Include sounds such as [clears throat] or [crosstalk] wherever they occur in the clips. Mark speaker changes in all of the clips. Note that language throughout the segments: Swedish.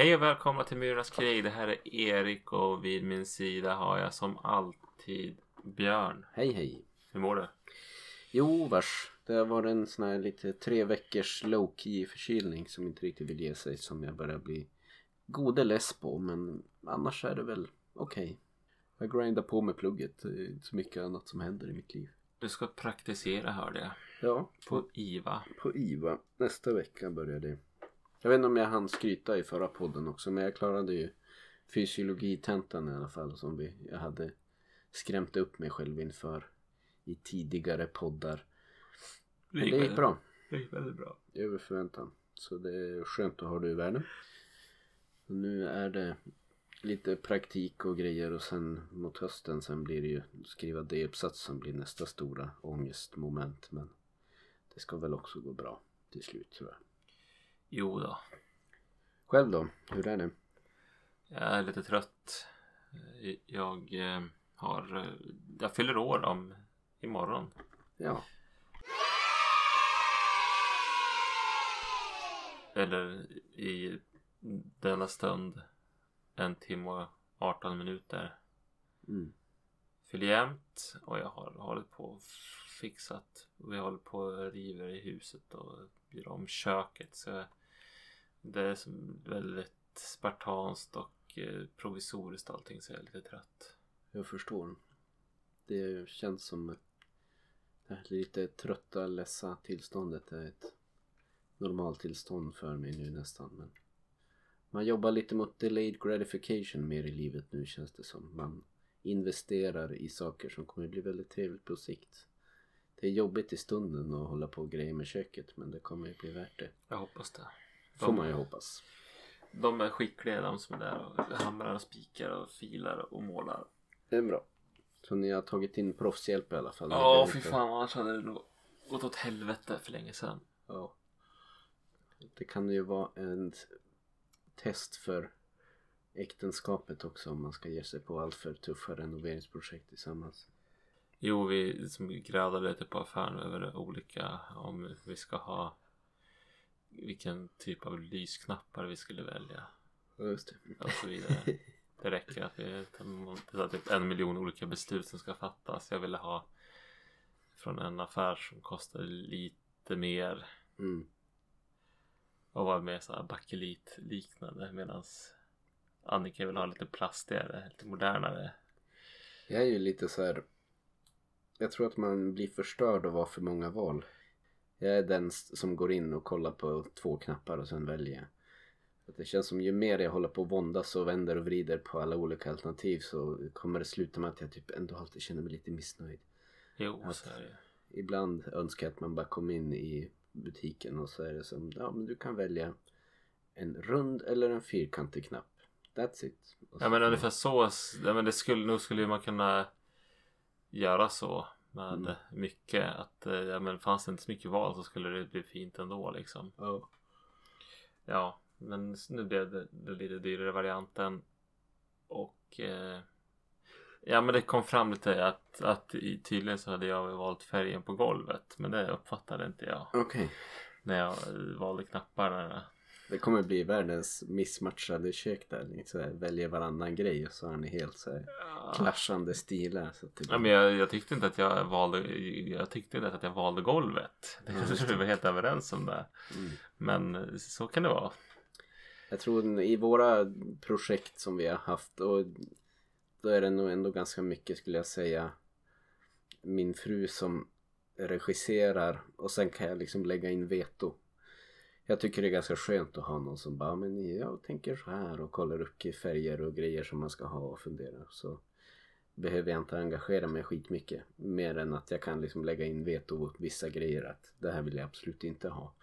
Speaker 1: Hej och välkomna till Myrornas krig. Det här är Erik och vid min sida har jag som alltid Björn.
Speaker 2: Hej hej.
Speaker 1: Hur mår du?
Speaker 2: Jo vars. Det har varit en sån här lite tre veckors low key förkylning som inte riktigt vill ge sig som jag börjar bli gode less på men annars är det väl okej. Okay. Jag grindar på med plugget. Det är inte så mycket annat som händer i mitt liv.
Speaker 1: Du ska praktisera hörde jag.
Speaker 2: Ja.
Speaker 1: På IVA.
Speaker 2: På IVA. Nästa vecka börjar det. Jag vet inte om jag hann skryta i förra podden också men jag klarade ju fysiologitentan i alla fall som vi, jag hade skrämt upp mig själv inför i tidigare poddar. Men det gick bra.
Speaker 1: Det gick väldigt bra.
Speaker 2: Över förväntan. Så det är skönt att ha det i världen. Nu är det lite praktik och grejer och sen mot hösten sen blir det ju skriva D-uppsats som blir nästa stora ångestmoment. Men det ska väl också gå bra till slut tror jag.
Speaker 1: Jo då.
Speaker 2: Själv då? Hur är det?
Speaker 1: Jag är lite trött. Jag eh, har... eh, Jag fyller år om imorgon.
Speaker 2: Ja.
Speaker 1: Eller i denna stund en timme och 18 minuter.
Speaker 2: Mm.
Speaker 1: Fyller jämnt och jag har hållit på och fixat. Vi håller på och river i huset och gör om köket. Så det är väldigt spartanskt och eh, provisoriskt allting så jag är lite trött.
Speaker 2: Jag förstår. Det känns som det här lite trötta, ledsa tillståndet är ett normaltillstånd för mig nu nästan. Men man jobbar lite mot delayed gratification mer i livet nu känns det som. Man investerar i saker som kommer bli väldigt trevligt på sikt. Det är jobbigt i stunden att hålla på och grejer med köket men det kommer ju bli värt det.
Speaker 1: Jag hoppas det.
Speaker 2: Får man ju hoppas.
Speaker 1: De är skickliga de som är där och hamrar och spikar och filar och målar.
Speaker 2: Det är bra. Så ni har tagit in proffshjälp i alla fall?
Speaker 1: Ja, fy fan annars hade det nog gått åt helvete för länge sedan.
Speaker 2: Ja. Det kan ju vara en test för äktenskapet också om man ska ge sig på allt för tuffa renoveringsprojekt tillsammans.
Speaker 1: Jo, vi som grävde lite på affären över olika om vi ska ha vilken typ av lysknappar vi skulle välja
Speaker 2: Ja, just det.
Speaker 1: och så vidare. Det räcker att vi det är typ en miljon olika beslut som ska fattas. Jag ville ha från en affär som kostar lite mer
Speaker 2: Mm.
Speaker 1: och var mer såhär bakelit liknande medans Annika vill ha lite plastigare, lite modernare.
Speaker 2: Jag är ju lite så här. Jag tror att man blir förstörd av att ha för många val. Jag är den som går in och kollar på två knappar och sen väljer. Att det känns som ju mer jag håller på och våndas och vänder och vrider på alla olika alternativ så kommer det sluta med att jag typ ändå alltid känner mig lite missnöjd.
Speaker 1: Jo,
Speaker 2: Att-
Speaker 1: så är det.
Speaker 2: Ibland önskar jag att man bara kom in i butiken och så är det som, ja men du kan välja en rund eller en fyrkantig knapp. That's it.
Speaker 1: Ja men ungefär så. Ja, men det skulle nog skulle man kunna göra så med
Speaker 2: Mm.
Speaker 1: mycket. Att eh, ja, men fanns det inte så mycket val så skulle det bli fint ändå liksom.
Speaker 2: Ja.
Speaker 1: Ja, men nu blev det, det lite dyrare varianten. Och eh, ja men det kom fram lite att, att i, tydligen så hade jag valt färgen på golvet. Men det uppfattade inte jag
Speaker 2: Okej.
Speaker 1: när jag valde knapparna.
Speaker 2: Det kommer bli världens missmatchade kök där. Ni så här, väljer varannan grej och så har ni helt så här
Speaker 1: Ja.
Speaker 2: clashande stilar. Så att det
Speaker 1: Ja, men jag, jag tyckte inte att jag valde Jag tyckte inte att jag valde golvet. [laughs] Det kanske vi var helt överens om det.
Speaker 2: Mm.
Speaker 1: Men så kan det vara.
Speaker 2: Jag tror i våra projekt som vi har haft och då är det nog ändå ganska mycket skulle jag säga min fru som regisserar och sen kan jag liksom lägga in veto. Jag tycker det är ganska skönt att ha någon som bara men jag tänker så här och kollar upp i färger och grejer som man ska ha och fundera. Så behöver jag inte engagera mig skitmycket mer än att jag kan liksom lägga in veto mot vissa grejer att det här vill jag absolut inte ha.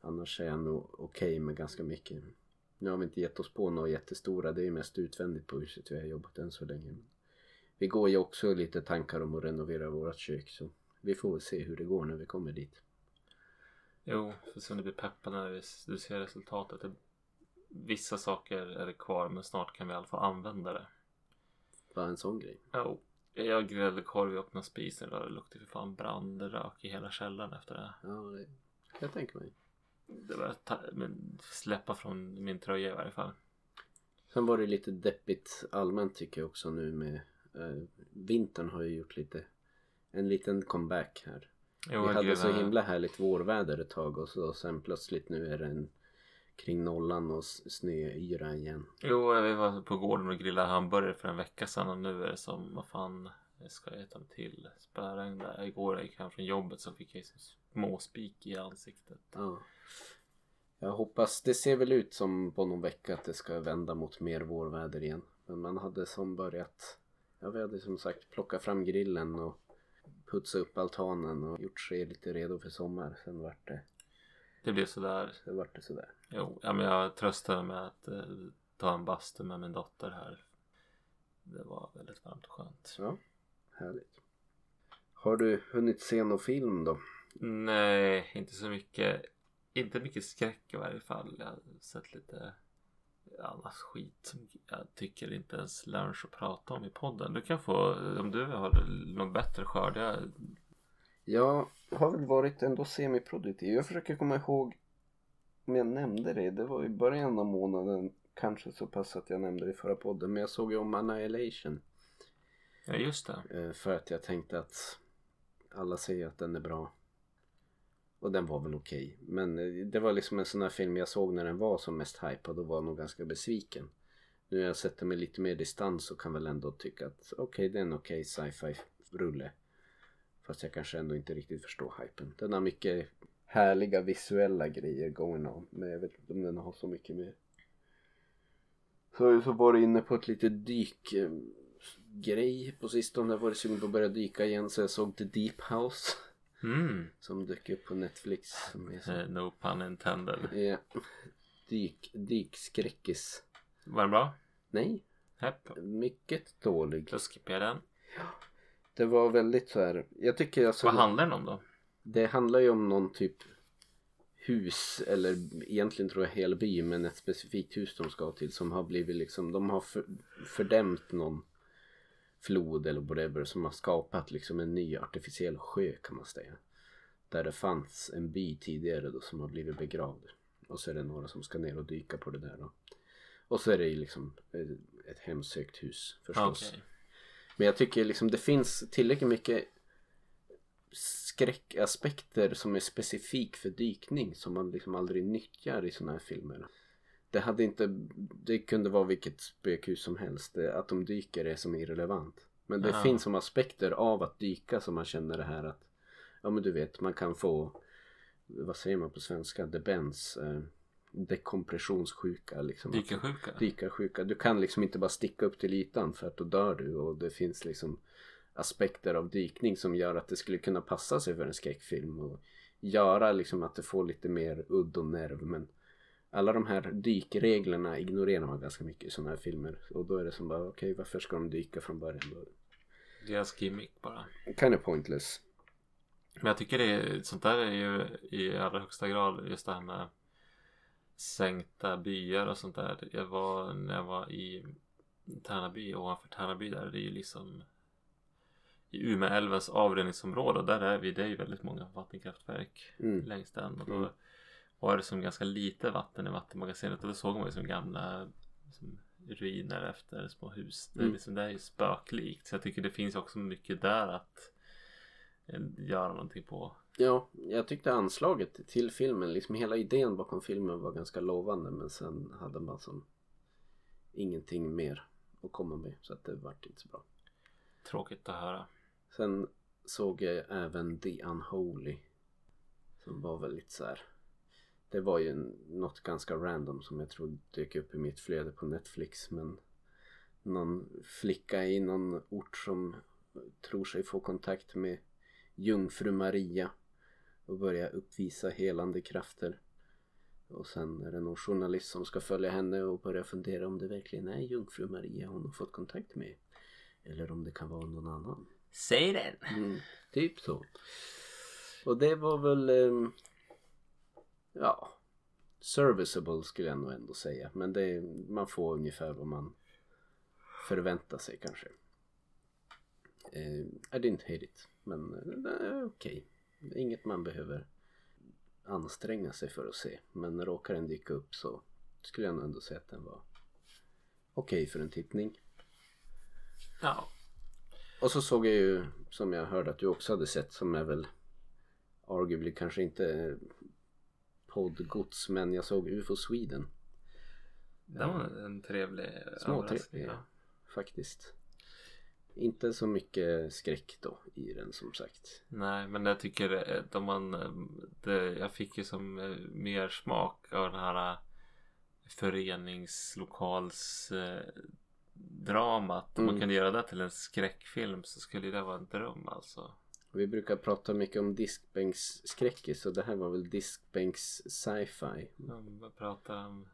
Speaker 2: Annars är jag nog okej med ganska mycket. Nu har vi inte gett oss på några jättestora. Det är ju mest utvändigt på huset vi har jobbat än så länge. Vi går ju också lite tankar om att renovera vårt kök så vi får väl se hur det går när vi kommer dit.
Speaker 1: Jo, för sen du blir peppad när du ser resultatet. Vissa saker är det kvar men snart kan vi i alla fall använda det.
Speaker 2: Bara en sån grej.
Speaker 1: Jo. Jag grillade korv i öppna spisen idag. Det luktade för fan brand rök i hela källaren efter det.
Speaker 2: Ja, det kan jag tänka mig.
Speaker 1: det var ta, men släppa från min tröja i varje fall.
Speaker 2: Sen var det lite deppigt allmänt tycker jag också nu med eh, vintern har ju gjort lite en liten comeback här.
Speaker 1: Jo,
Speaker 2: Vi hade
Speaker 1: gud,
Speaker 2: så himla härligt vårväder ett tag och så sen plötsligt nu är det en kring nollan och snöyra igen.
Speaker 1: Jo, vi var på gården och grillade hamburgare för en vecka sedan och nu är det som, vad fan, jag ska äta mig till spöregn där. Igår jag gick hem från jobbet så fick jag liksom småspik i ansiktet.
Speaker 2: Ja. Jag hoppas, det ser väl ut som på någon vecka att det ska vända mot mer vårväder igen. Men man hade som börjat, ja vi hade som sagt plockat fram grillen och putsa upp altanen och gjort sig lite redo för sommar. Sen vart det,
Speaker 1: Det blev sådär.
Speaker 2: sen vart det sådär.
Speaker 1: Jo, ja, men jag tröstade med att eh, ta en bastu med min dotter här. Det var väldigt varmt och skönt.
Speaker 2: Ja, härligt. Har du hunnit se någon film då?
Speaker 1: Nej, inte så mycket. Inte mycket skräck i varje fall. Jag har sett lite annars skit som jag tycker inte ens lönar att prata om i podden. Du kan få, om du har något bättre skörd. Jag,
Speaker 2: Jag har väl varit ändå semiproduktiv. Jag försöker komma ihåg om jag nämnde det. Det var i början av månaden. Kanske så pass att jag nämnde det i förra podden. Men jag såg ju om Annihilation.
Speaker 1: ja, just det.
Speaker 2: Eh, För att jag tänkte att alla säger att den är bra. Och den var väl okej. Men eh, det var liksom en sån här film jag såg när den var som mest hypad och var nog ganska besviken. Nu när jag sätter mig lite mer distans så kan väl ändå tycka att okej det är en okej sci-fi rulle. Fast jag kanske ändå inte riktigt förstår hypen. Den har mycket härliga visuella grejer going on. Men jag vet inte om den har så mycket mer. Så har jag så varit inne på ett lite dyk eh, grej på sistone. Jag har varit sugen på att börja dyka igen så jag såg The Deep House.
Speaker 1: Mm.
Speaker 2: Som dök upp på Netflix. Som är så,
Speaker 1: Eh, No pun intended.
Speaker 2: ja, dyk, dykskräckis.
Speaker 1: Var den bra?
Speaker 2: Nej,
Speaker 1: Hepp.
Speaker 2: mycket dålig.
Speaker 1: Då skippar jag den.
Speaker 2: Det var väldigt så här. Jag tycker alltså.
Speaker 1: Vad handlar den om då?
Speaker 2: Det handlar ju om någon typ hus eller egentligen tror jag hela by men ett specifikt hus de ska till som har blivit liksom de har för, fördämt någon flod eller whatever som har skapat liksom en ny artificiell sjö kan man säga. Där det fanns en by tidigare då som har blivit begravd. Och så är det några som ska ner och dyka på det där då. Och så är det ju liksom ett- ett hemsökt hus förstås.
Speaker 1: Okej.
Speaker 2: Men jag tycker liksom det finns tillräckligt mycket skräckaspekter som är specifik för dykning som man liksom aldrig nyttjar i sådana här filmer. Det hade inte, det kunde vara vilket spökhus som helst. Det, att de dyker är som irrelevant. Men det
Speaker 1: Ja.
Speaker 2: finns som aspekter av att dyka som man känner det här att Ja men du vet man kan få Vad säger man på svenska? Debens eh, Dekompressionssjuka liksom.
Speaker 1: Dykarsjuka?
Speaker 2: dykarsjuka. Du kan liksom inte bara sticka upp till ytan för att då dör du och det finns liksom aspekter av dykning som gör att det skulle kunna passa sig för en skräckfilm och göra liksom att det får lite mer udd och nerv men alla de här dykreglerna ignorerar man ganska mycket i sådana här filmer och då är det som bara okej varför ska de dyka från början då?
Speaker 1: Deras gimmick bara.
Speaker 2: Kind of pointless.
Speaker 1: Men jag tycker det är, sånt där är ju i allra högsta grad just det här med sänkta byar och sånt där. Jag var, när jag var i Tärnaby, ovanför Tärnaby där, det är ju liksom i Umeälvens avrinningsområde där är vi, det är ju väldigt många vattenkraftverk
Speaker 2: Mm.
Speaker 1: längs den och då
Speaker 2: Mm.
Speaker 1: Var det som ganska lite vatten i vattenmagasinet och då såg man ju som gamla liksom, ruiner efter små hus. Det
Speaker 2: Mm.
Speaker 1: liksom, det är ju spöklikt så jag tycker det finns också mycket där att eh, göra någonting på.
Speaker 2: Ja, jag tyckte anslaget till filmen, liksom hela idén bakom filmen var ganska lovande men sen hade man som ingenting mer att komma med så att det vart inte så bra.
Speaker 1: Tråkigt att höra.
Speaker 2: Sen såg jag även The Unholy. Som var väldigt så här. Det var ju något ganska random som jag tror dök upp i mitt flöde på Netflix. Men någon flicka i någon ort som tror sig få kontakt med Jungfru Maria. Och börja uppvisa helande krafter. Och sen är det någon journalist som ska följa henne och börja fundera om det verkligen är Jungfru Maria hon har fått kontakt med. Eller om det kan vara någon annan.
Speaker 1: Säg den!
Speaker 2: Mm, typ så. Och det var väl ehm, ja serviceable skulle jag nog ändå säga. Men det, man får ungefär vad man förväntar sig kanske. Eh, I didn't hate it. Men eh, är okej. Är Inget man behöver anstränga sig för att se. Men råkar den dyka upp så skulle jag nog ändå säga att den var okej för en tittning.
Speaker 1: Ja.
Speaker 2: Och så såg jag ju som jag hörde att du också hade sett som är väl arguably kanske inte poddgods men jag såg UFO Sweden.
Speaker 1: Det var en trevlig
Speaker 2: Småtrevlig ja. faktiskt. Inte så mycket skräck då i den som sagt.
Speaker 1: Nej men jag tycker eh, de man, eh, det, jag fick ju som eh, mer smak av den här föreningslokals eh, dramat. Om man
Speaker 2: Mm.
Speaker 1: kunde göra det till en skräckfilm så skulle det vara en dröm alltså.
Speaker 2: Vi brukar prata mycket om diskbänksskräckis så det här var väl diskbänks sci-fi.
Speaker 1: Man pratar om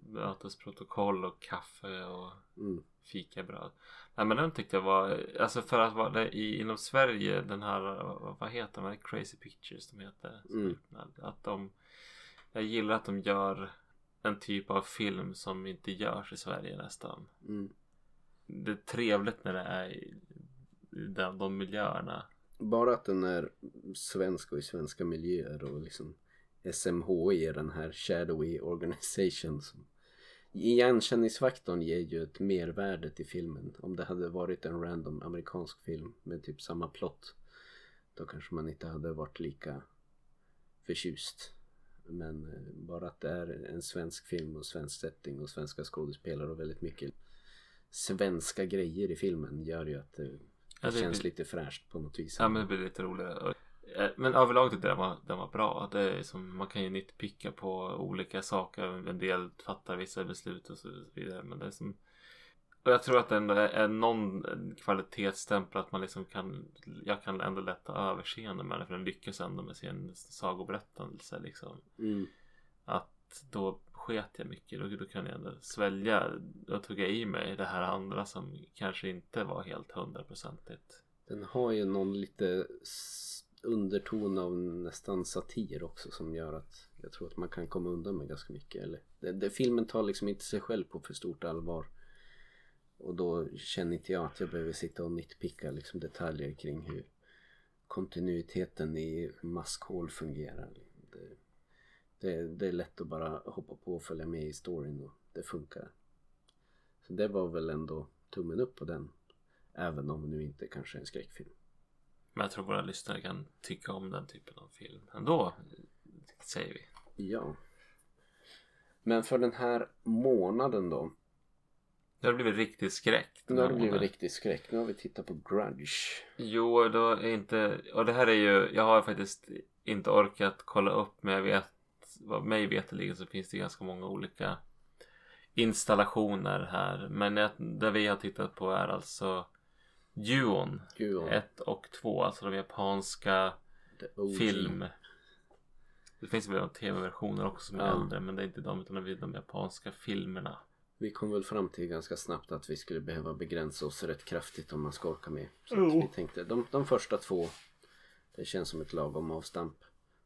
Speaker 1: mötesprotokoll och kaffe och
Speaker 2: Mm.
Speaker 1: fikabröd. Nej men den tyckte jag var, alltså för att vara i, inom Sverige den här, vad heter de, Crazy Pictures de heter.
Speaker 2: Mm.
Speaker 1: Att de, jag gillar att de gör en typ av film som inte görs i Sverige nästan.
Speaker 2: Mm.
Speaker 1: Det är trevligt när det är i i de, de miljöerna.
Speaker 2: Bara att den är svensk och i svenska miljöer och liksom SMHI är den här shadowy organization som Igenkänningsfaktorn ger ju ett mervärde till filmen. Om det hade varit en random amerikansk film med typ samma plott då kanske man inte hade varit lika förtjust. Men eh, bara att det är en svensk film och svensk setting och svenska skådespelare och väldigt mycket svenska grejer i filmen gör ju att det,
Speaker 1: Ja, det
Speaker 2: känns
Speaker 1: blir-
Speaker 2: lite fräscht på något vis.
Speaker 1: Ja men det blir lite roligare. Eh, Men överlag tyckte jag den var, den var bra. Det är som, man kan ju nitpicka på olika saker. En del fattar vissa beslut och så vidare. Men det är som och jag tror att det ändå är, är någon kvalitetsstämpel att man liksom kan Jag kan ändå lätta överseende med det för den lyckas ändå med sin sagoberättelse liksom.
Speaker 2: Mm.
Speaker 1: Att då sket jag mycket. Då, då kunde jag ändå svälja då tog jag i mig det här andra som kanske inte var helt hundraprocentigt.
Speaker 2: Den har ju någon lite underton av nästan satir också som gör att jag tror att man kan komma undan med ganska mycket. Eller, det, det, filmen tar liksom inte sig själv på för stort allvar. Och då känner inte jag att jag behöver sitta och nitpicka liksom detaljer kring hur kontinuiteten i maskhål fungerar. Det, det, det är lätt att bara hoppa på och följa med i storyn och det funkar. Så det var väl ändå tummen upp på den. Även om nu inte kanske en skräckfilm.
Speaker 1: Men jag tror våra lyssnare kan tycka om den typen av film ändå. Säger vi.
Speaker 2: Ja. Men för den här månaden då.
Speaker 1: Det har blivit riktigt skräck.
Speaker 2: Nu har det blivit riktigt skräck. Nu har vi tittat på Grudge.
Speaker 1: Jo, då är inte... Och det här är ju... Jag har faktiskt inte orkat kolla upp men jag vet... Vad mig veterligen så finns det ganska många olika installationer här. Men det, det vi har tittat på är alltså Juon
Speaker 2: Gud, ja.
Speaker 1: 1 och 2. Alltså de japanska film. Det finns väl tv-versioner också som är
Speaker 2: Ja.
Speaker 1: äldre men det är inte de utan det är de japanska filmerna.
Speaker 2: Vi kom väl fram till ganska snabbt att vi skulle behöva begränsa oss rätt kraftigt om man ska orka med. Så vi tänkte de, de första två. Det känns som ett lagom avstamp.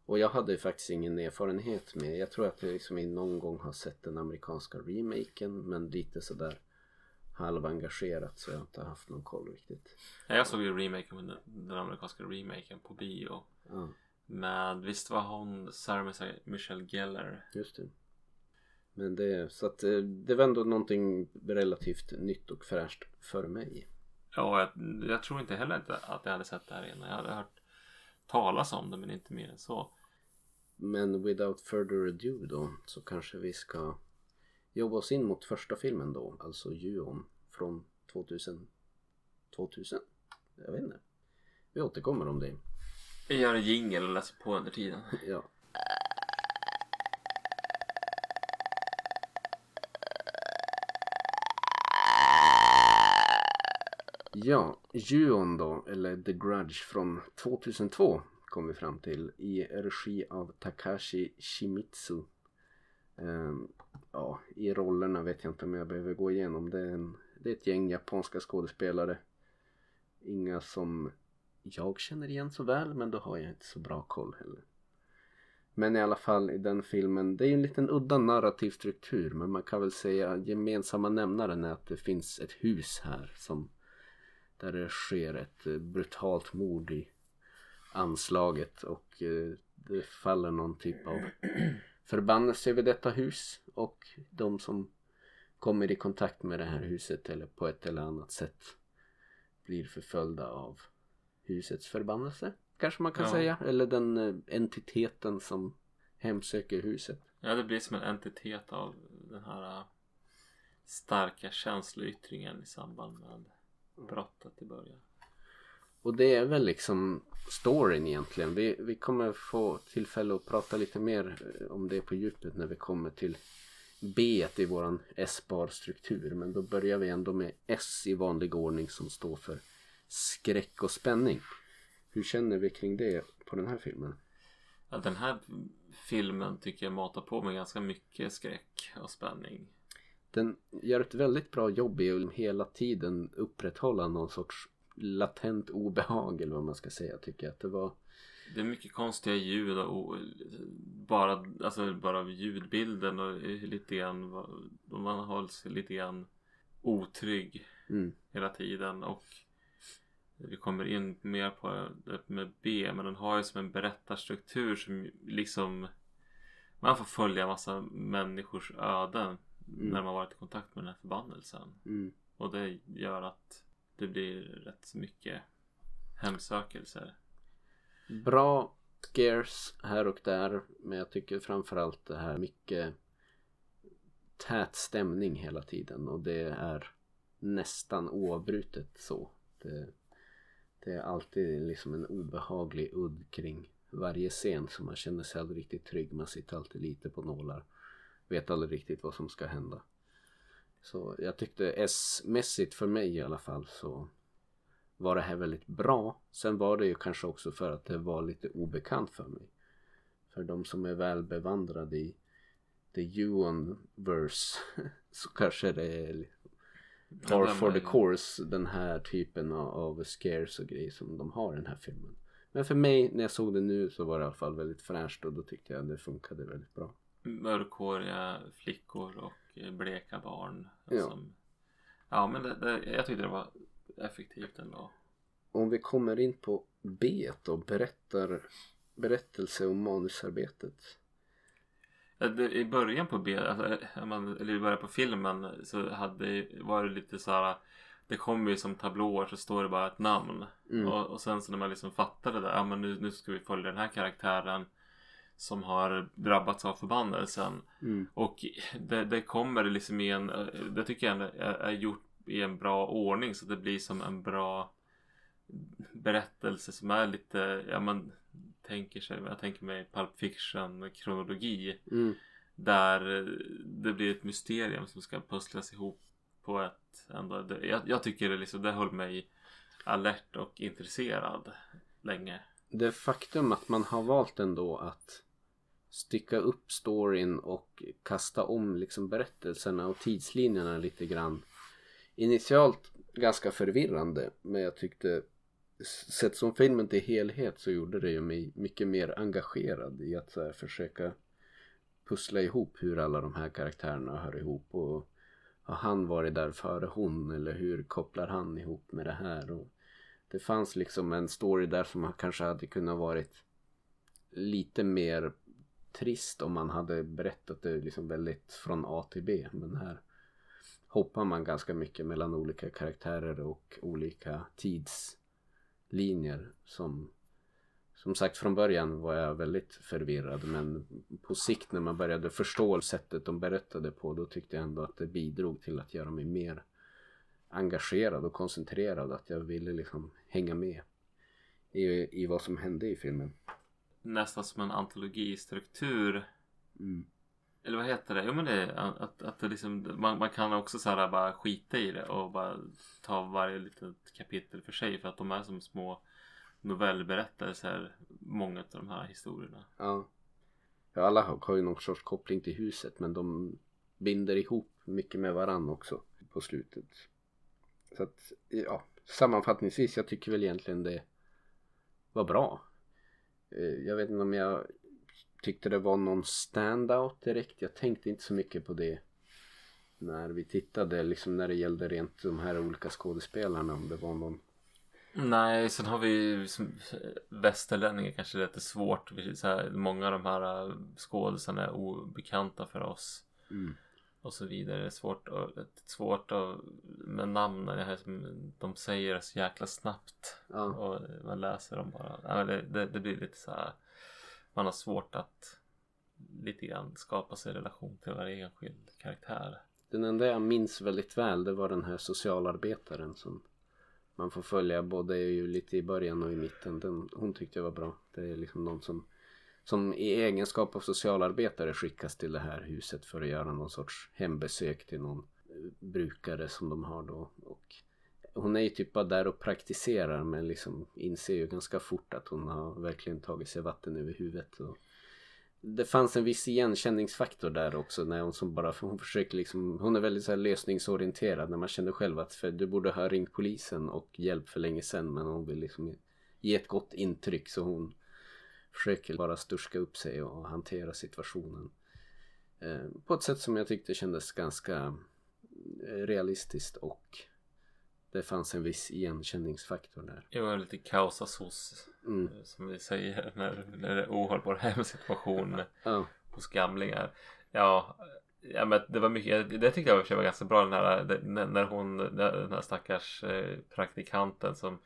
Speaker 2: Och jag hade ju faktiskt ingen erfarenhet med. Jag tror att jag liksom någon gång har sett den amerikanska remaken. Men lite sådär halvengagerat så jag har inte haft någon koll riktigt.
Speaker 1: Ja, Jag såg ju remaken, den, amerikanska remaken på bio.
Speaker 2: Ja,
Speaker 1: Med, visst var hon Sarah Michelle Gellar?
Speaker 2: just det. Men det, så att eh, det var ändå någonting relativt nytt och fräscht för mig.
Speaker 1: Ja, jag, jag tror inte heller inte att jag hade sett det här innan. Jag hade hört talas om det men inte mer än så.
Speaker 2: Men without further ado då så kanske vi ska jobba oss in mot första filmen då, alltså Juon från 2000. 2000? Jag vet inte. Vi återkommer om det.
Speaker 1: Jag gör en jingel och läser på under tiden. [laughs]
Speaker 2: Ja. Ja, Juon då, eller The Grudge från 2002 kom vi fram till i regi av Takashi Shimizu. Ehm, ja, i rollerna vet jag inte om jag behöver gå igenom. Det är, en, det är ett gäng japanska skådespelare. Inga som jag känner igen så väl, men då har jag inte så bra koll heller. Men i alla fall i den filmen, det är ju en liten udda narrativ struktur men man kan väl säga gemensamma nämnaren är att det finns ett hus här som där det sker ett eh, brutalt mord i anslaget och eh, det faller någon typ av förbannelse över detta hus och de som kommer i kontakt med det här huset eller på ett eller annat sätt blir förföljda av husets förbannelse kanske man kan
Speaker 1: Ja.
Speaker 2: säga eller den eh, entiteten som hemsöker huset.
Speaker 1: Ja, det blir som en entitet av den här äh, starka känsloyttringen i samband med brottet i början.
Speaker 2: Och det är väl liksom storyn egentligen. Vi, vi kommer få tillfälle att prata lite mer eh, om det på djupet när vi kommer till B i våran S-bar struktur. Men då börjar vi ändå med S i vanlig ordning som står för skräck och spänning. Hur känner vi kring det på den här filmen?
Speaker 1: Ja, den här filmen tycker jag matar på med ganska mycket skräck och spänning.
Speaker 2: Den gör ett väldigt bra jobb i att hela tiden upprätthålla någon sorts latent obehag eller vad man ska säga tycker jag att det var.
Speaker 1: Det är mycket konstiga ljud och bara, alltså bara ljudbilden och lite grann man håller sig lite grann otrygg
Speaker 2: Mm,
Speaker 1: hela tiden och vi kommer in mer på det med B men den har ju som en berättarstruktur som liksom man får följa massa människors öden när de har varit i kontakt med den här förbannelsen
Speaker 2: mm.
Speaker 1: och det gör att det blir rätt så mycket hemsökelser.
Speaker 2: Bra scares här och där men jag tycker framförallt det här mycket tät stämning hela tiden och det är nästan oavbrutet så. Det, det är alltid liksom en obehaglig udd kring varje scen så man känner sig aldrig riktigt trygg. Man sitter alltid lite på nålar. Vet aldrig riktigt vad som ska hända. Så jag tyckte S-mässigt för mig i alla fall så var det här väldigt bra. Sen var det ju kanske också för att det var lite obekant för mig. För de som är väl bevandrade i the Ewan-verse [laughs] så kanske det är par for the course den här typen av, scares och grejer som de har i den här filmen. Men för mig när jag såg det nu så var det i alla fall väldigt fräscht och då tyckte jag det funkade väldigt bra.
Speaker 1: Mörkhåriga flickor och bleka barn.
Speaker 2: Ja.
Speaker 1: Som, ja men det, det, jag tyckte det var effektivt ändå.
Speaker 2: Om vi kommer in på B då, berättar, berättelse och manusarbetet.
Speaker 1: I början på B, alltså, eh, eller i början på filmen så hade, var det lite så här. Det kommer ju som tablåer så står det bara ett namn.
Speaker 2: Mm.
Speaker 1: Och, och sen så när man liksom fattade det. Ja men nu, nu ska vi följa den här karaktären. Som har drabbats av förbannelsen.
Speaker 2: Mm.
Speaker 1: Och det, det kommer liksom i en, det tycker jag är, är gjort i en bra ordning så det blir som en bra berättelse som är lite, ja man tänker sig, jag tänker mig Pulp Fiction kronologi.
Speaker 2: Mm.
Speaker 1: Där det blir ett mysterium som ska pusslas ihop på ett ändå, det, jag, jag tycker det liksom, det höll mig alert och intresserad länge.
Speaker 2: Det faktum att man har valt ändå att stycka upp storyn och kasta om liksom berättelserna och tidslinjerna lite grann. Initialt ganska förvirrande men jag tyckte sett som filmen till helhet så gjorde det ju mig mycket mer engagerad i att så här, försöka pussla ihop hur alla de här karaktärerna hör ihop och har han varit där före hon eller hur kopplar han ihop med det här och det fanns liksom en story där som kanske hade kunnat varit lite mer trist om man hade berättat det liksom väldigt från A till B men här hoppar man ganska mycket mellan olika karaktärer och olika tidslinjer som som sagt från början var jag väldigt förvirrad men på sikt när man började förstå sättet de berättade på då tyckte jag ändå att det bidrog till att göra mig mer engagerad och koncentrerad att jag ville liksom hänga med i, i vad som hände i filmen.
Speaker 1: Nästan som en antologistruktur
Speaker 2: Mm.
Speaker 1: Eller vad heter det? Jo men det är att, att det liksom, man, man kan också så här bara skita i det och bara ta varje litet kapitel för sig för att de är som små novellberättelser många av de här historierna.
Speaker 2: Ja. ja. Alla har, har ju någon sorts koppling till huset men de binder ihop mycket med varann också på slutet. Så att ja, sammanfattningsvis jag tycker väl egentligen det var bra. Eh, Jag vet inte om jag tyckte det var någon standout direkt. Jag tänkte inte så mycket på det när vi tittade liksom när det gällde rent de här olika skådespelarna om det var någon
Speaker 1: Nej, sen har vi ju som västerlänningar kanske lite svårt. Så här, många av de här äh, skådisarna är obekanta för oss.
Speaker 2: Mm.
Speaker 1: Och så vidare. Det är svårt, att, svårt att, med namnen. Det här de säger så jäkla snabbt.
Speaker 2: Ja.
Speaker 1: Och man läser dem bara. Det, det, det blir lite så här. Man har svårt att lite grann skapa sig relation till varje enskild karaktär.
Speaker 2: Den enda jag minns väldigt väl det var den här socialarbetaren som man får följa både ju lite i början och i mitten. Den, hon tyckte jag var bra. Det är liksom någon som, som i egenskap av socialarbetare skickas till det här huset för att göra någon sorts hembesök till någon eh, brukare som de har då. Och hon är ju typ bara där och praktiserar men liksom inser ju ganska fort att hon har verkligen tagit sig vatten över huvudet. Och det fanns en viss igenkänningsfaktor där också när hon som bara, hon försöker liksom, hon är väldigt så här lösningsorienterad när man känner själv att för, du borde ha ringt polisen och hjälp för länge sedan men hon vill liksom ge ett gott intryck så hon försöker bara sturska upp sig och hantera situationen. Eh, på ett sätt som jag tyckte kändes ganska realistiskt och det fanns en viss igenkänningsfaktor där.
Speaker 1: Jo, lite kaosasås
Speaker 2: Mm.
Speaker 1: som vi säger [laughs] när, när det är ohållbar [laughs] hemsituation
Speaker 2: Ja,
Speaker 1: hos gamlingar. Ja, ja men det var mycket, det tyckte jag var ganska bra den här, när hon, den här stackars eh, praktikanten som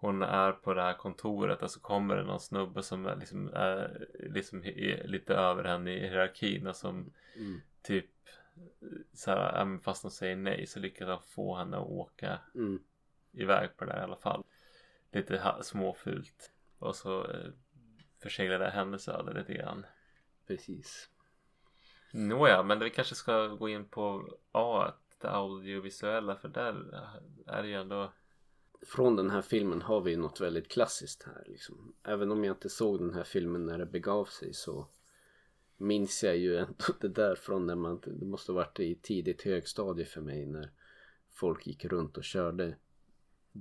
Speaker 1: hon är på det här kontoret och så kommer det någon snubbe som är liksom, är liksom i- lite över henne i hierarkin och som
Speaker 2: mm,
Speaker 1: typ så här, fast de säger nej så lyckas han få henne att åka
Speaker 2: mm,
Speaker 1: iväg på det där i alla fall. Lite småfult. Och så eh, förseglade hennes öde lite grann.
Speaker 2: precis.
Speaker 1: Nåja, men vi kanske ska gå in på A, det audiovisuella för där är det ju ändå
Speaker 2: från den här filmen har vi något väldigt klassiskt här liksom. Även om jag inte såg den här filmen när det begav sig så minns jag ju ändå [laughs] det där från när man, det måste ha varit i tidigt högstadie för mig när folk gick runt och körde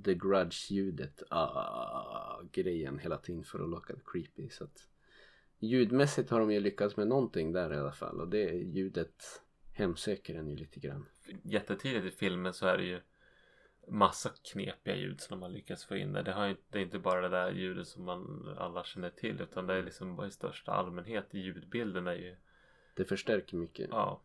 Speaker 2: The Grudge-ljudet, ah, grejen hela tiden för att locka det creepy. Så att ljudmässigt har de ju lyckats med någonting där i alla fall och det ljudet hemsöker en ju lite grann.
Speaker 1: jättetidigt i filmen så är det ju massa knepiga ljud som de har lyckats få in där. Det, har det är inte bara det där ljudet som man alla känner till utan det är liksom bara i största allmänhet. Ljudbilden är ju,
Speaker 2: Det förstärker mycket.
Speaker 1: ja,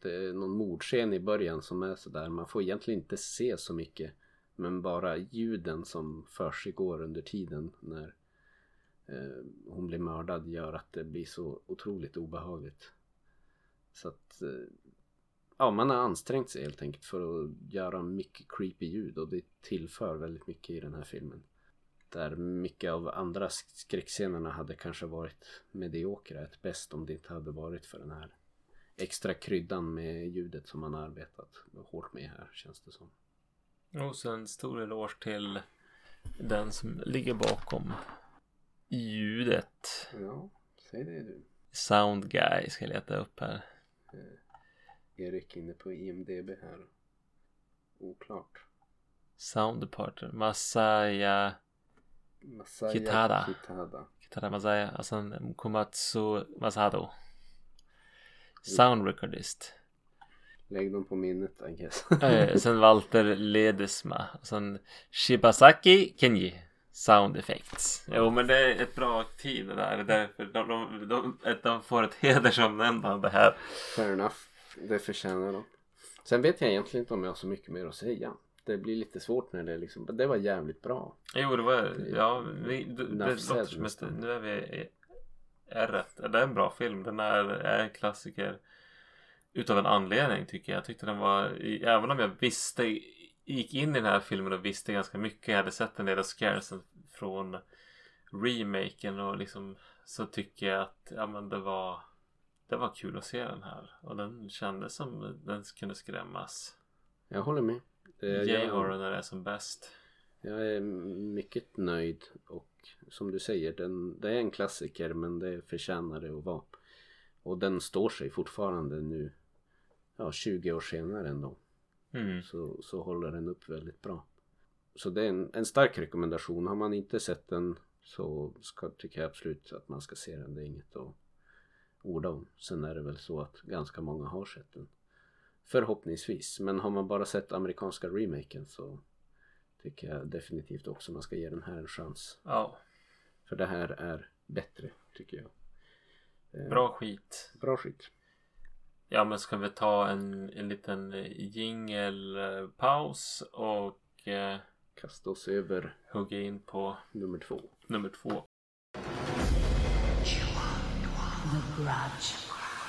Speaker 2: Det är någon mordscen i början som är sådär. Man får egentligen inte se så mycket. Men bara ljuden som försiggår under tiden när eh, hon blir mördad gör att det blir så otroligt obehagligt. Så att eh, ja, man har ansträngt sig helt enkelt för att göra mycket creepy ljud och det tillför väldigt mycket i den här filmen. Där mycket av andra sk- skräckscenerna hade kanske varit mediokra ett bäst om det inte hade varit för den här extra kryddan med ljudet som man har arbetat hårt med här känns det som.
Speaker 1: Och så en stor eloge till den som ligger bakom ljudet.
Speaker 2: Ja, säg det du.
Speaker 1: Sound Guy ska jag leta upp här.
Speaker 2: Erik inne på IMDB här. Oklart.
Speaker 1: Sound Department. Masaya
Speaker 2: Masaya
Speaker 1: Kitada.
Speaker 2: Kitada.
Speaker 1: Kitada Masaya. Och sen Komatsu Masado. Sound Recordist.
Speaker 2: Lägg dem på minnet I guess.
Speaker 1: Sen Walter Ledesma. Och sen Shibasaki Kenji. Sound Effects. Jo men det är ett bra team det där. Det är därför de, de, de, de får ett hedersomnämnande här.
Speaker 2: Fair enough. Det förtjänar de. Sen vet jag egentligen inte om jag har så mycket mer att säga. Det blir lite svårt när det är liksom, det var jävligt bra.
Speaker 1: Jo det var, ja vi, det, det låter som
Speaker 2: nästan.
Speaker 1: nu är vi i R1. Det är en bra film. Den är, är en klassiker. Utav en anledning tycker jag. Jag tyckte den var, även om jag visste, gick in i den här filmen och visste ganska mycket. Jag hade sett en del av scaresen från remaken och liksom så tycker jag att ja men det var det var kul att se den här och den kändes som den kunde skrämmas.
Speaker 2: Jag håller med. Eh, jag-
Speaker 1: J-horror när det är som bäst.
Speaker 2: Jag är mycket nöjd och som du säger, den, det är en klassiker men det förtjänar det att vara. Och den står sig fortfarande nu, ja 20 år senare ändå.
Speaker 1: Mm.
Speaker 2: Så, så håller den upp väldigt bra. Så det är en, en stark rekommendation. Har man inte sett den så ska, tycker jag absolut att man ska se den. Det är inget att orda om. Sen är det väl så att ganska många har sett den. Förhoppningsvis. Men har man bara sett amerikanska remaken så tycker jag definitivt också man ska ge den här en chans.
Speaker 1: Ja,
Speaker 2: För det här är bättre tycker jag. Eh,
Speaker 1: bra skit.
Speaker 2: Bra skit.
Speaker 1: Ja men ska vi ta en, en liten jingelpaus och eh,
Speaker 2: Kasta oss över
Speaker 1: hugga in på
Speaker 2: nummer två.
Speaker 1: nummer två.
Speaker 3: Grudge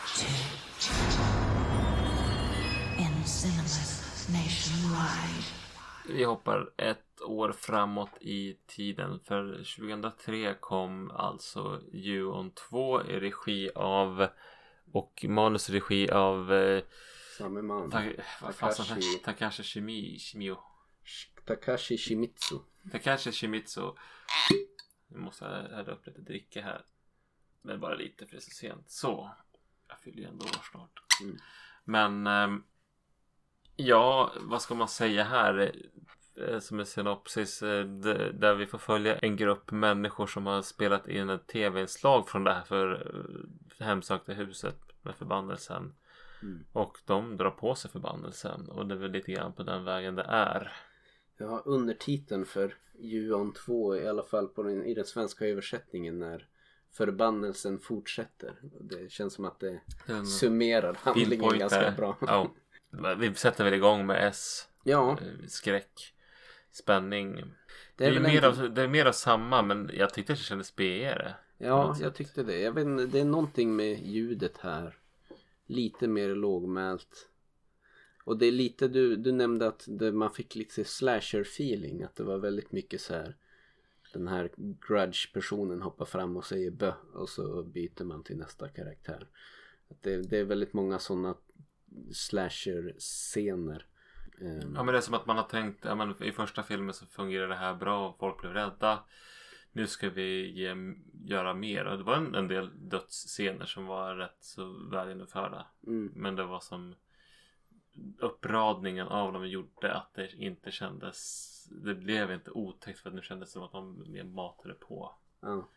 Speaker 3: 2. In cinemas nationwide.
Speaker 1: Vi hoppar ett år framåt i tiden för 2003 kom alltså Ju-On 2 i regi av och manusregi av eh,
Speaker 2: Samme man.
Speaker 1: Ta, vad
Speaker 2: Takashi.
Speaker 1: Takashi Shimi, Shimio
Speaker 2: Takashi Shimizu.
Speaker 1: Takashi Shimizu Nu måste jag hälla upp lite dricka här Men bara lite för det är så sent Så Jag fyller ju ändå år snart
Speaker 2: Mm.
Speaker 1: Men ehm, Ja, vad ska man säga här? Eh, Som en synopsis eh, där vi får följa en grupp människor som har spelat in ett tv-inslag från det här för eh, hemsökta huset med förbannelsen.
Speaker 2: Mm.
Speaker 1: Och de drar på sig förbannelsen och det är väl lite grann på den vägen det är.
Speaker 2: Ja, undertiteln för Juon 2 i alla fall på den, i den svenska översättningen är Förbannelsen fortsätter. Det känns som att det
Speaker 1: Den
Speaker 2: summerar handlingen ganska bra.
Speaker 1: Ja. [laughs] Vi sätter väl igång med S.
Speaker 2: Ja,
Speaker 1: eh, Skräck. Spänning.
Speaker 2: det
Speaker 1: Det
Speaker 2: är
Speaker 1: är,
Speaker 2: väl
Speaker 1: mer
Speaker 2: en...
Speaker 1: av, det är mer av samma men jag tyckte att det kändes B-ere.
Speaker 2: Ja, jag tyckte det. Jag vet, inte, det är någonting med ljudet här. Lite mer lågmält. Och det är lite, du, du nämnde att det, man fick lite slasher feeling. Att det var väldigt mycket så här. Den här grudge personen hoppar fram och säger bö och så byter man till nästa karaktär. Det, det är väldigt många sådana slasher scener. Ehm,
Speaker 1: Ja men det är som att man har tänkt, ja, men i första filmen så fungerar det här bra, folk blev rädda. Nu ska vi ge, göra mer. Och det var en, en del dödsscener som var rätt så väl genomförda.
Speaker 2: mm,
Speaker 1: Men det var som uppradningen av dem gjorde att det inte kändes Det blev inte otäckt för att nu kändes det som att de mer matade på.
Speaker 2: Ja.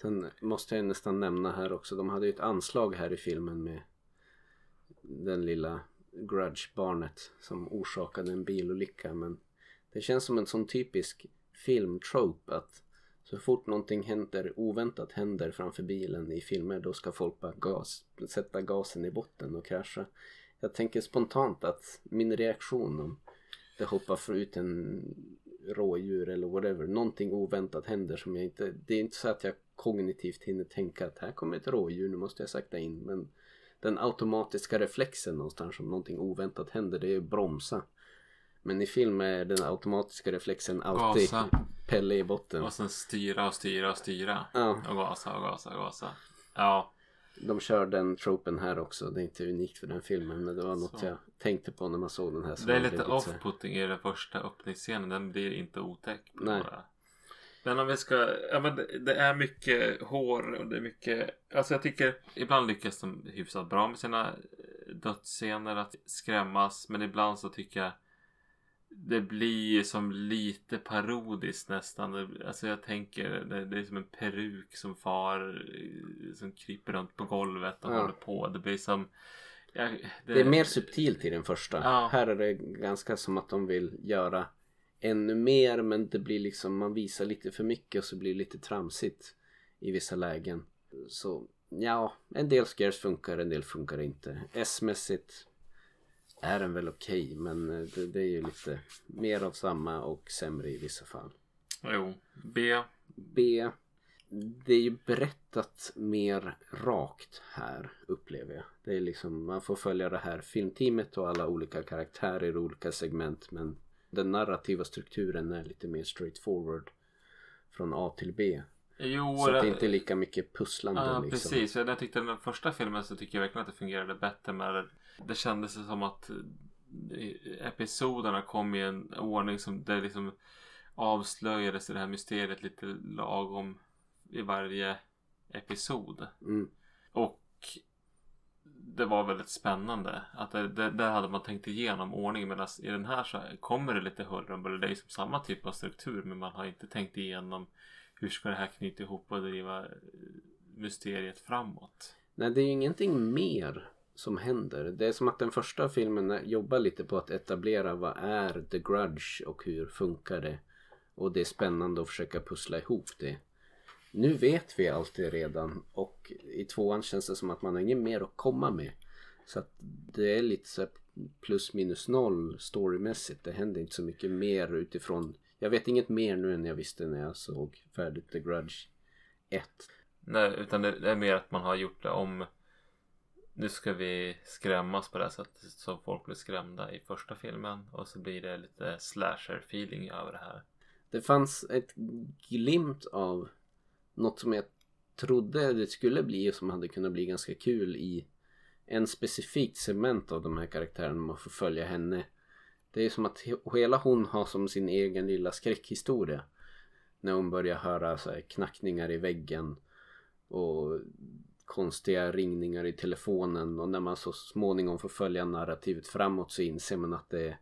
Speaker 2: Sen måste jag nästan nämna här också. De hade ju ett anslag här i filmen med den lilla grudge-barnet som orsakade en bilolycka. Men det känns som en sån typisk filmtrope att så fort någonting händer, oväntat händer framför bilen i filmer då ska folk bara gas, sätta gasen i botten och krascha. Jag tänker spontant att min reaktion om det hoppar för ut en rådjur eller whatever. Någonting oväntat händer som jag inte... Det är inte så att jag kognitivt hinner tänka att här kommer ett rådjur, nu måste jag sakta in. Men den automatiska reflexen någonstans om någonting oväntat händer det är att bromsa. Men i film är den automatiska reflexen alltid
Speaker 1: Gasa.
Speaker 2: Pelle i botten.
Speaker 1: Och sen styra och styra och styra.
Speaker 2: Ja,
Speaker 1: Och gasa och gasa och gasa. Ja.
Speaker 2: De kör den tropen här också. Det är inte unikt för den filmen men det var något
Speaker 1: Så.
Speaker 2: jag tänkte på när man såg den här. så
Speaker 1: Det är lite off-putting i den första öppningsscenen. Den blir inte otäck.
Speaker 2: Nej.
Speaker 1: Bara. Men om vi ska, ja men det, det är mycket hår och det är mycket, alltså jag tycker ibland lyckas de hyfsat bra med sina eh, dödsscener att skrämmas. Men ibland så tycker jag det blir som lite parodiskt nästan. Det- Alltså jag tänker det, det är som en peruk som far, som kryper runt på golvet och
Speaker 2: Ja.
Speaker 1: håller på. Det blir som ja,
Speaker 2: Det är mer subtilt i den första.
Speaker 1: Ja.
Speaker 2: Här är det ganska som att de vill göra ännu mer men det blir liksom man visar lite för mycket och så blir det lite tramsigt i vissa lägen. Så ja, en del scares funkar, en del funkar inte. S-mässigt är den väl okej men eh, det, det är ju lite mer av samma och sämre i vissa fall.
Speaker 1: Jo, B.
Speaker 2: B. Det är ju berättat mer rakt här upplever jag. Det är liksom, man får följa det här filmteamet och alla olika karaktärer i olika segment men den narrativa strukturen är lite mer straightforward från A till B.
Speaker 1: Jo,
Speaker 2: Så det
Speaker 1: det-
Speaker 2: inte är lika mycket pusslande
Speaker 1: Ja,
Speaker 2: liksom.
Speaker 1: precis. Jag jag tyckte den första filmen så tycker jag verkligen att det fungerade bättre med det. Kändes som att eh, episoderna kom i en ordning som det liksom avslöjades i det här mysteriet lite lagom i varje episod.
Speaker 2: Mm.
Speaker 1: Och det var väldigt spännande. Att det, det, där hade man tänkt igenom ordningen medan i den här så kommer det lite huller om buller. Det är som samma typ av struktur men man har inte tänkt igenom hur ska det här knyta ihop och driva eh, mysteriet framåt.
Speaker 2: Nej, det är ju ingenting mer som händer. Det är som att den första filmen jobbar lite på att etablera vad är The Grudge och hur funkar det. Och det är spännande att försöka pussla ihop det. Nu vet vi allt det redan och i tvåan känns det som att man har inget mer att komma med. Så att det är lite så här plus minus noll storymässigt. Det händer inte så mycket mer utifrån. Jag vet inget mer nu än jag visste när jag såg färdigt The Grudge 1.
Speaker 1: Nej, utan det det är mer att man har gjort det om. Nu ska vi skrämmas på det här sättet som folk blev skrämda i första filmen och så blir det lite slasher feeling över det här.
Speaker 2: Det fanns ett glimt av något som jag trodde det skulle bli och som hade kunnat bli ganska kul i en specifikt segment av de här karaktärerna man får följa henne. Det är som att hela hon har som sin egen lilla skräckhistoria. När hon börjar höra så här knackningar i väggen och konstiga ringningar i telefonen och när man så småningom får följa narrativet framåt så inser man att det är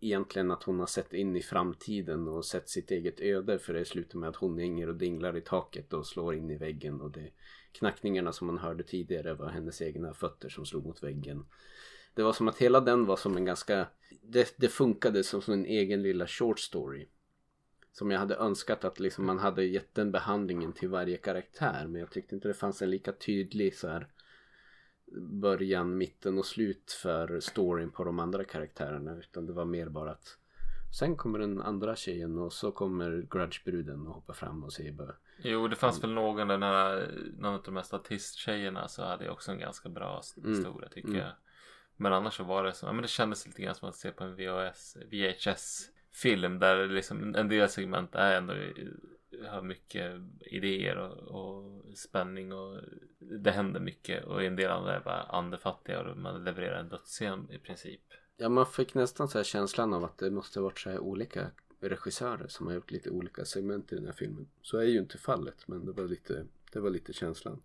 Speaker 2: egentligen att hon har sett in i framtiden och sett sitt eget öde för det slutar med att hon hänger och dinglar i taket och slår in i väggen och det knackningarna som man hörde tidigare var hennes egna fötter som slog mot väggen. Det var som att hela den var som en ganska det, det funkade som, som en egen lilla short story. Som jag hade önskat att liksom man hade gett den behandlingen till varje karaktär men jag tyckte inte det fanns en lika tydlig så här början, mitten och slut för storyn på de andra karaktärerna utan det var mer bara att sen kommer den andra tjejen och så kommer grudgebruden och hoppar fram och säger bara
Speaker 1: Jo, det fanns väl någon, den här, någon av de här statisttjejerna så hade jag också en ganska bra
Speaker 2: Mm,
Speaker 1: historia tycker
Speaker 2: mm.
Speaker 1: jag. Men annars så var det så, ja, men det kändes lite grann som att se på en VHS, VHS film där liksom en del segment är ändå eh, har mycket idéer och, och spänning och det händer mycket och en del andra är bara andefattiga och man levererar en dödsscen i princip.
Speaker 2: Ja man fick nästan så här känslan av att det måste varit så här olika regissörer som har gjort lite olika segment i den här filmen. Så är ju inte fallet men det var lite, det var lite känslan.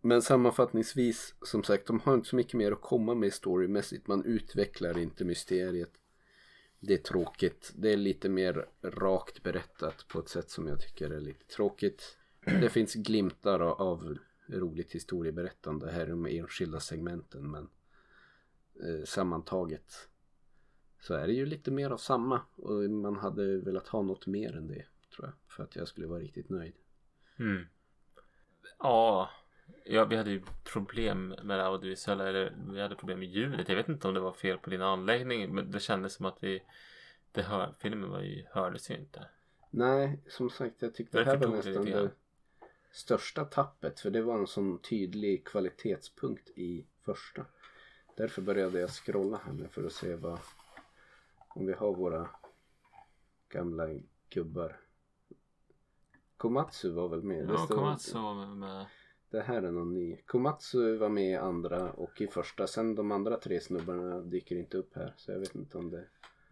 Speaker 2: Men sammanfattningsvis som sagt de har inte så mycket mer att komma med storymässigt. Man utvecklar inte mysteriet. Det är tråkigt. Det är lite mer rakt berättat på ett sätt som jag tycker är lite tråkigt. Det [clears throat] finns glimtar av- roligt historieberättande här i de enskilda segmenten men eh, sammantaget så är det ju lite mer av samma och man hade velat ha något mer än det tror jag för att jag skulle vara riktigt nöjd.
Speaker 1: Mm. Ja, ja, vi hade ju problem med det audiovisuella, eller vi hade problem med ljudet. Jag vet inte om det var fel på din anläggning, men det kändes som att vi, det hör, filmen var ju, hördes ju inte.
Speaker 2: Nej, som sagt jag tyckte det här var
Speaker 1: det
Speaker 2: nästan det
Speaker 1: grann.
Speaker 2: största tappet för det var en sån tydlig kvalitetspunkt i första. Därför började jag scrolla här nu för att se vad om vi har våra gamla gubbar. Komatsu var väl med? Det
Speaker 1: Ja, Komatsu var med.
Speaker 2: Det här är någon ny. Komatsu var med i andra och i första. Sen de andra tre snubbarna dyker inte upp här. Så jag vet inte om det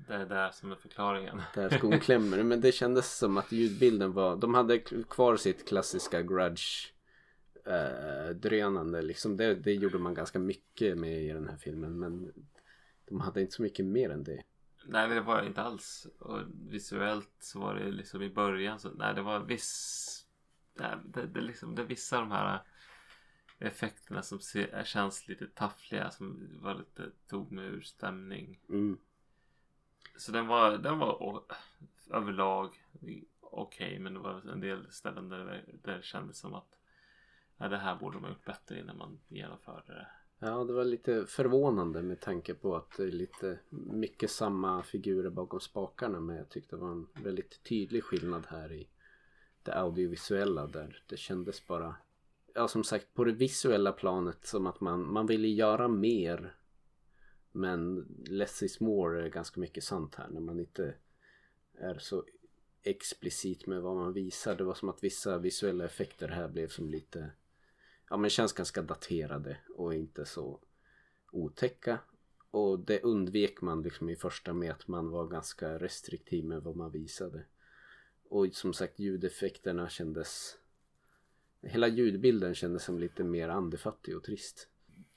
Speaker 1: Det är där som är förklaringen. [laughs]
Speaker 2: där skon klämmer. Men det kändes som att ljudbilden var. De hade kvar sitt klassiska grudge eh, drönande liksom. Det, det gjorde man ganska mycket med i den här filmen. Men de hade inte så mycket mer än det.
Speaker 1: Nej, det var inte alls. Och visuellt så var det liksom i början så, nej det var viss, nej, det, det, liksom, det är vissa av de här effekterna som ser, känns lite taffliga som var lite, tog mig ur stämning.
Speaker 2: Mm.
Speaker 1: Så den var, den var å- överlag okej men det var en del ställen där det, där det kändes som att ja, det här borde de ha gjort bättre innan man genomförde det.
Speaker 2: Ja, det var lite förvånande med tanke på att det är lite mycket samma figurer bakom spakarna. Men jag tyckte det var en väldigt tydlig skillnad här i det audiovisuella där det kändes bara Ja som sagt på det visuella planet som att man, man ville göra mer Men less is more är ganska mycket sant här när man inte är så explicit med vad man visar. Det var som att vissa visuella effekter här blev som lite ja men känns ganska daterade och inte så otäcka. Och det undvek man liksom i första med att man var ganska restriktiv med vad man visade. Och som sagt ljudeffekterna kändes Hela ljudbilden kändes som lite mer andefattig och trist.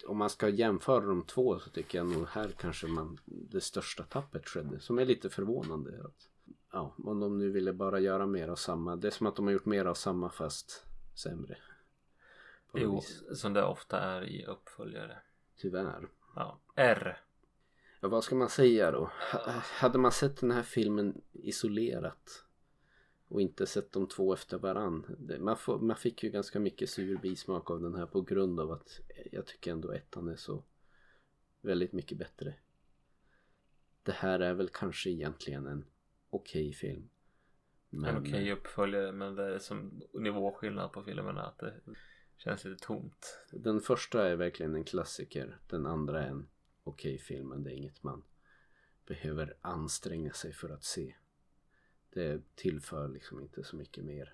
Speaker 2: Om man ska jämföra de två så tycker jag nog här kanske man det största tappet skedde. Som är lite förvånande. Att, ja, om de nu ville bara göra mer av samma. Det är som att de har gjort mer av samma fast sämre
Speaker 1: Jo,
Speaker 2: vis.
Speaker 1: som det ofta är i uppföljare.
Speaker 2: Tyvärr.
Speaker 1: Ja. R.
Speaker 2: Ja, vad ska man säga då? Ha- Hade man sett den här filmen isolerat och inte sett de två efter varann. Man, får, man fick ju ganska mycket sur bismak av den här på grund av att jag tycker ändå ettan är så väldigt mycket bättre. Det här är väl kanske egentligen en okej film. Men
Speaker 1: En okej uppföljare men det är som nivåskillnad på filmerna att det känns lite tomt.
Speaker 2: den första är verkligen en klassiker. Den andra är en okej film men det är inget man behöver anstränga sig för att se. Det tillför liksom inte så mycket mer.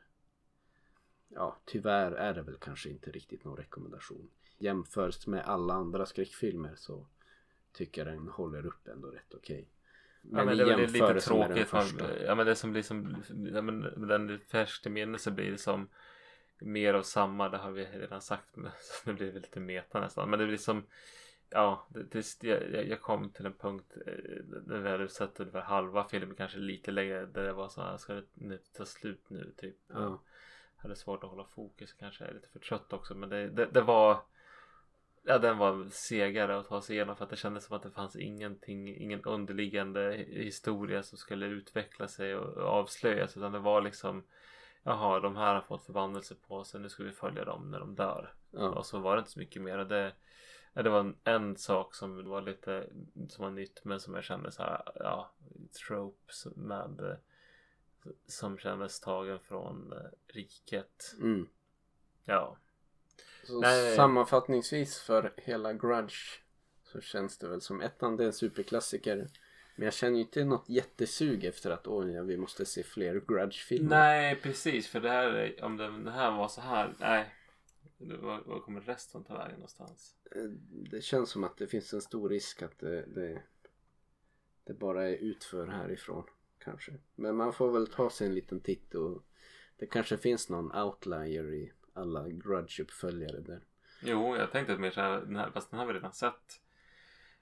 Speaker 2: Ja, tyvärr är det väl kanske inte riktigt någon rekommendation. Jämfört med alla andra skräckfilmer så tycker jag den håller upp ändå rätt okej.
Speaker 1: Ja, men det är väl lite tråkigt. Man, ja men det som blir som, ja, men den minne så blir det som mer av samma. Det har vi redan sagt. Men [laughs] det blir lite meta nästan. Men det blir som Ja, det, jag, jag kom till en punkt eh, när vi hade sett ungefär halva filmen, kanske lite längre, där det var så här, ska det nu ta slut nu typ?
Speaker 2: Ja.
Speaker 1: hade svårt att hålla fokus, kanske är lite för trött också, men det, det, det var Ja den var segare att ta sig igenom för att det kändes som att det fanns ingenting, ingen underliggande historia som skulle utveckla sig och avslöjas utan det var liksom Jaha, de här har fått förbannelse på sig, nu ska vi följa dem när de dör.
Speaker 2: Ja.
Speaker 1: Och så var det inte så mycket mer. Det, det var en, en sak som var lite som var nytt men som jag kände så här, ja, tropes med eh, som kändes tagen från eh, riket.
Speaker 2: Mm.
Speaker 1: Ja,
Speaker 2: Så
Speaker 1: Nej.
Speaker 2: sammanfattningsvis för hela Grudge så känns det väl som ettan det är en superklassiker. Men jag känner ju inte något jättesug efter att åh, ja, vi måste se fler Grudge-filmer.
Speaker 1: nej precis för det här, är- om det här var så här, nej. Var, var kommer resten ta vägen någonstans?
Speaker 2: Eh, Det känns som att det finns en stor risk att det, det, det bara är utför härifrån kanske. Men man får väl ta sig en liten titt och det kanske finns någon outlier i alla Grudge-uppföljare där.
Speaker 1: Jo, jag tänkte mer så här, den här, fast den har vi redan sett.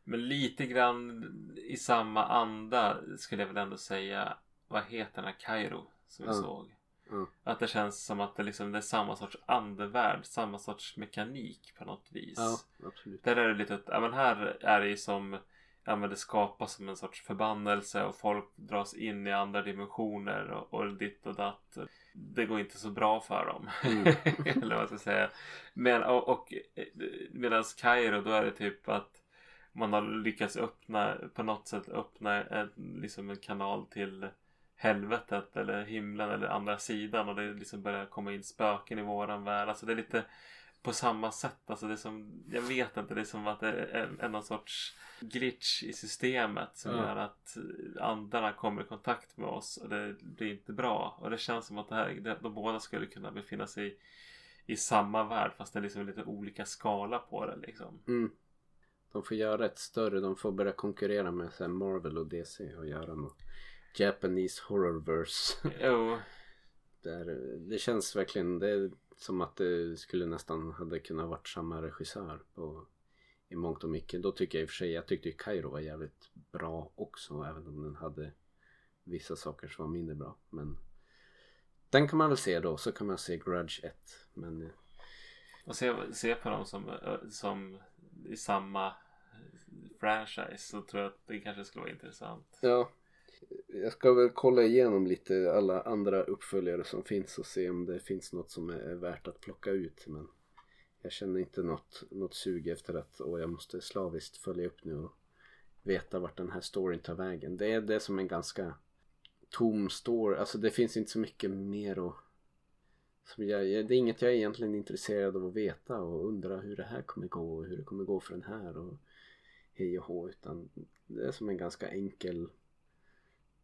Speaker 1: Men lite grann i samma anda skulle jag väl ändå säga. Vad heter den här Kairo som vi
Speaker 2: Ja.
Speaker 1: såg?
Speaker 2: Ja.
Speaker 1: Att det känns som att det, liksom, det är samma sorts andevärld, samma sorts mekanik på något vis.
Speaker 2: Ja, absolut.
Speaker 1: Där är det lite, ja men här är det ju som, ja men det skapas som en sorts förbannelse och folk dras in i andra dimensioner och, och ditt och datt. Det går inte så bra för dem.
Speaker 2: Mm. [laughs]
Speaker 1: Eller vad jag ska säga. Men och, och medan Kairo då är det typ att man har lyckats öppna, på något sätt öppna en, liksom en kanal till helvetet eller himlen eller andra sidan och det liksom börjar komma in spöken i våran värld. Alltså det är lite på samma sätt. Alltså det är som, jag vet inte, det är som att det är en, någon sorts glitch i systemet som
Speaker 2: Ja.
Speaker 1: gör att andarna kommer i kontakt med oss och det blir inte bra. Och det känns som att det här, det, de båda skulle kunna befinna sig i, i samma värld fast det är liksom lite olika skala på det liksom.
Speaker 2: Mm. De får göra ett större, de får börja konkurrera med så Marvel och DC och göra något Japanese horrorverse.
Speaker 1: Jo, [laughs]
Speaker 2: Där, det känns verkligen, det som att det skulle nästan hade kunnat varit samma regissör på, i mångt och mycket. Då tycker jag i och för sig, jag tyckte ju Kairo var jävligt bra också även om den hade vissa saker som var mindre bra. Men den kan man väl se då, så kan man se Grudge 1. Men eh,
Speaker 1: och se, se på dem som, eh, som i samma franchise så tror jag att det kanske skulle vara intressant.
Speaker 2: Ja, jag ska väl kolla igenom lite alla andra uppföljare som finns och se om det finns något som är värt att plocka ut. Men jag känner inte något, något sug efter att åh, jag måste slaviskt följa upp nu och veta vart den här storyn tar vägen. Det är det som en ganska tom story. Alltså det finns inte så mycket mer och som jag, det är inget jag är egentligen intresserad av att veta och undra hur det här kommer gå och hur det kommer gå för den här och hej och hå utan det är som en ganska enkel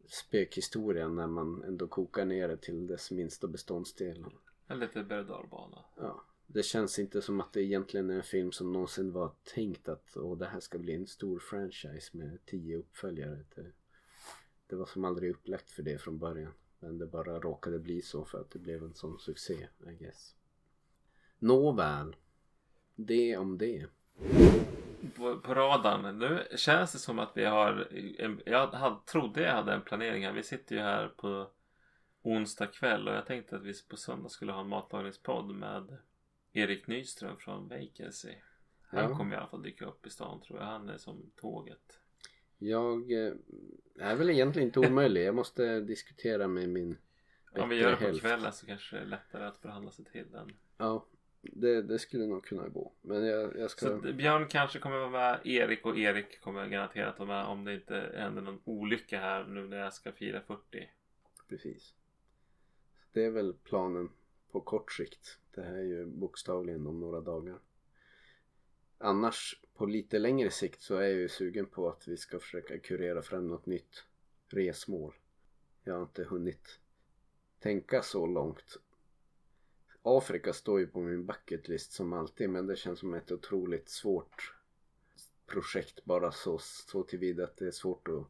Speaker 2: spökhistoria när man ändå kokar ner det till dess minsta beståndsdel.
Speaker 1: En lite berg och.
Speaker 2: Ja, det känns inte som att det egentligen är en film som någonsin var tänkt att åh, det här ska bli en stor franchise med tio uppföljare. Det, det var som aldrig upplagt för det från början. Men det bara råkade bli så för att det blev en sån succé, I guess. Nåväl. Det om det.
Speaker 1: På, på radarn. Nu känns det som att vi har en, Jag hade, trodde jag hade en planering här. Vi sitter ju här på onsdag kväll och jag tänkte att vi på söndag skulle ha en matlagningspodd med Erik Nyström från Vacancy. Han
Speaker 2: Ja.
Speaker 1: kommer i alla fall dyka upp i stan tror jag. Han är som tåget.
Speaker 2: Jag eh, är väl egentligen inte omöjlig. Jag måste diskutera med min
Speaker 1: Om vi gör det på
Speaker 2: hälft.
Speaker 1: kvällen så kanske det är lättare att förhandla sig till den.
Speaker 2: Ja, det, det skulle nog kunna gå. Men jag, jag ska...
Speaker 1: Så Björn kanske kommer vara med. Erik och Erik kommer garanterat vara med om det inte händer någon olycka här nu när jag ska fira 40.
Speaker 2: Precis. Det är väl planen på kort sikt. Det här är ju bokstavligen om några dagar. Annars på lite längre sikt så är jag ju sugen på att vi ska försöka kurera fram något nytt resmål. Jag har inte hunnit tänka så långt. Afrika står ju på min bucket list som alltid men det känns som ett otroligt svårt projekt bara så, så tillvida att det är svårt att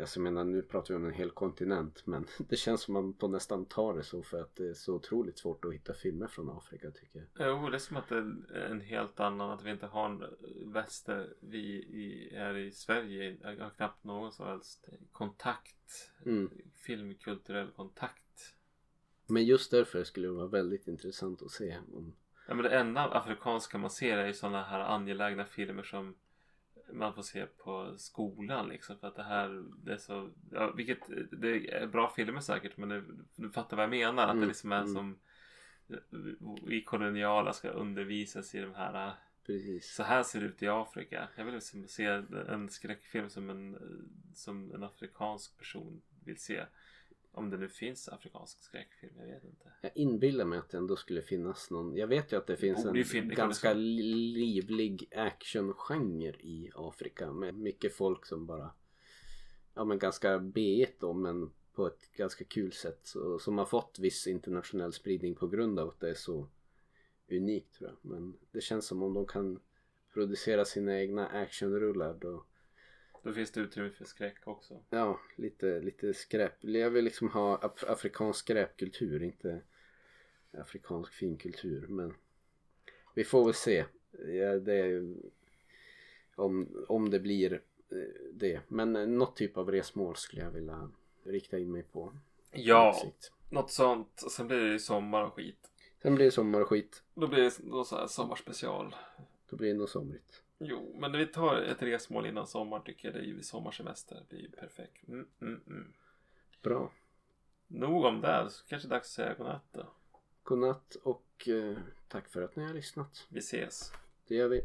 Speaker 2: Alltså jag menar nu pratar vi om en hel kontinent men [laughs] det känns som man på nästan tar det så för att det är så otroligt svårt att hitta filmer från Afrika tycker jag.
Speaker 1: Jo, det är som att det är en helt annan. Att vi inte har en väster. Vi i, här i Sverige har knappt någon som helst kontakt.
Speaker 2: Mm.
Speaker 1: Filmkulturell kontakt.
Speaker 2: Men just därför skulle det vara väldigt intressant att se om
Speaker 1: Ja, men det enda afrikanska man ser är ju sådana här angelägna filmer som man får se på skolan liksom. För att det här, det är så, ja, vilket, det är bra filmer säkert men det, du fattar vad jag menar. Att det
Speaker 2: Mm,
Speaker 1: liksom är
Speaker 2: mm.
Speaker 1: som vi koloniala ska undervisas i de här
Speaker 2: precis.
Speaker 1: så här ser det ut i Afrika. Jag vill liksom se en skräckfilm som en, som en afrikansk person vill se. Om det nu finns afrikansk skräckfilm, jag vet inte.
Speaker 2: Jag inbillar mig att det ändå skulle finnas någon. Jag vet ju att det finns en
Speaker 1: fin- det
Speaker 2: ganska li- livlig actiongenre i Afrika med mycket folk som bara ja men ganska b då men på ett ganska kul sätt så, som har fått viss internationell spridning på grund av att det är så unikt tror jag. Men det känns som om de kan producera sina egna actionrullar då
Speaker 1: Då finns det utrymme för skräck också.
Speaker 2: Ja, lite, lite skräp. Jag vill liksom ha af- afrikansk skräpkultur, inte afrikansk finkultur. Men vi får väl se. Ja, det är, om, om det blir eh, det. Men eh, något typ av resmål skulle jag vilja rikta in mig på.
Speaker 1: Ja,
Speaker 2: sikt.
Speaker 1: något sånt. Sen blir det ju sommar och skit.
Speaker 2: Sen blir det sommar och skit.
Speaker 1: Då blir det då så här sommarspecial.
Speaker 2: Då blir det nog somrigt.
Speaker 1: Jo, men när vi tar ett resmål innan sommar tycker jag det är ju sommarsemester. Det blir ju perfekt. Mm, mm, mm.
Speaker 2: Bra.
Speaker 1: Nog om det. Så kanske dags att säga godnatt då.
Speaker 2: Godnatt och eh, tack för att ni har lyssnat.
Speaker 1: Vi ses.
Speaker 2: Det gör vi.